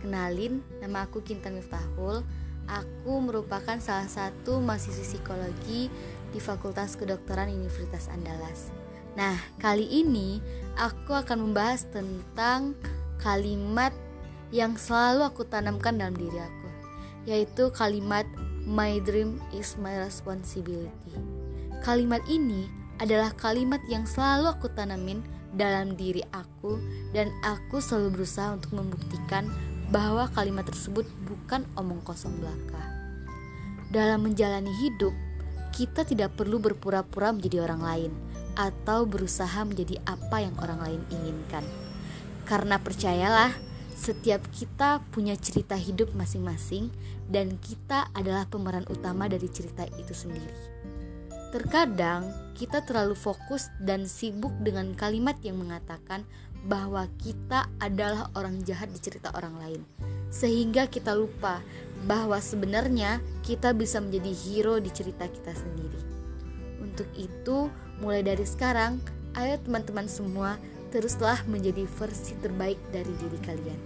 Kenalin, nama aku Kintan Miftahul. Aku merupakan salah satu mahasiswa psikologi di Fakultas Kedokteran Universitas Andalas. Nah, kali ini aku akan membahas tentang kalimat yang selalu aku tanamkan dalam diri aku, yaitu kalimat "My dream is my responsibility". Kalimat ini adalah kalimat yang selalu aku tanamin dalam diri aku, dan aku selalu berusaha untuk membuktikan bahwa kalimat tersebut bukan omong kosong belaka. Dalam menjalani hidup, kita tidak perlu berpura-pura menjadi orang lain atau berusaha menjadi apa yang orang lain inginkan. Karena percayalah, setiap kita punya cerita hidup masing-masing dan kita adalah pemeran utama dari cerita itu sendiri. Terkadang kita terlalu fokus dan sibuk dengan kalimat yang mengatakan bahwa kita adalah orang jahat di cerita orang lain, sehingga kita lupa bahwa sebenarnya kita bisa menjadi hero di cerita kita sendiri. Untuk itu, mulai dari sekarang, ayo teman-teman semua teruslah menjadi versi terbaik dari diri kalian.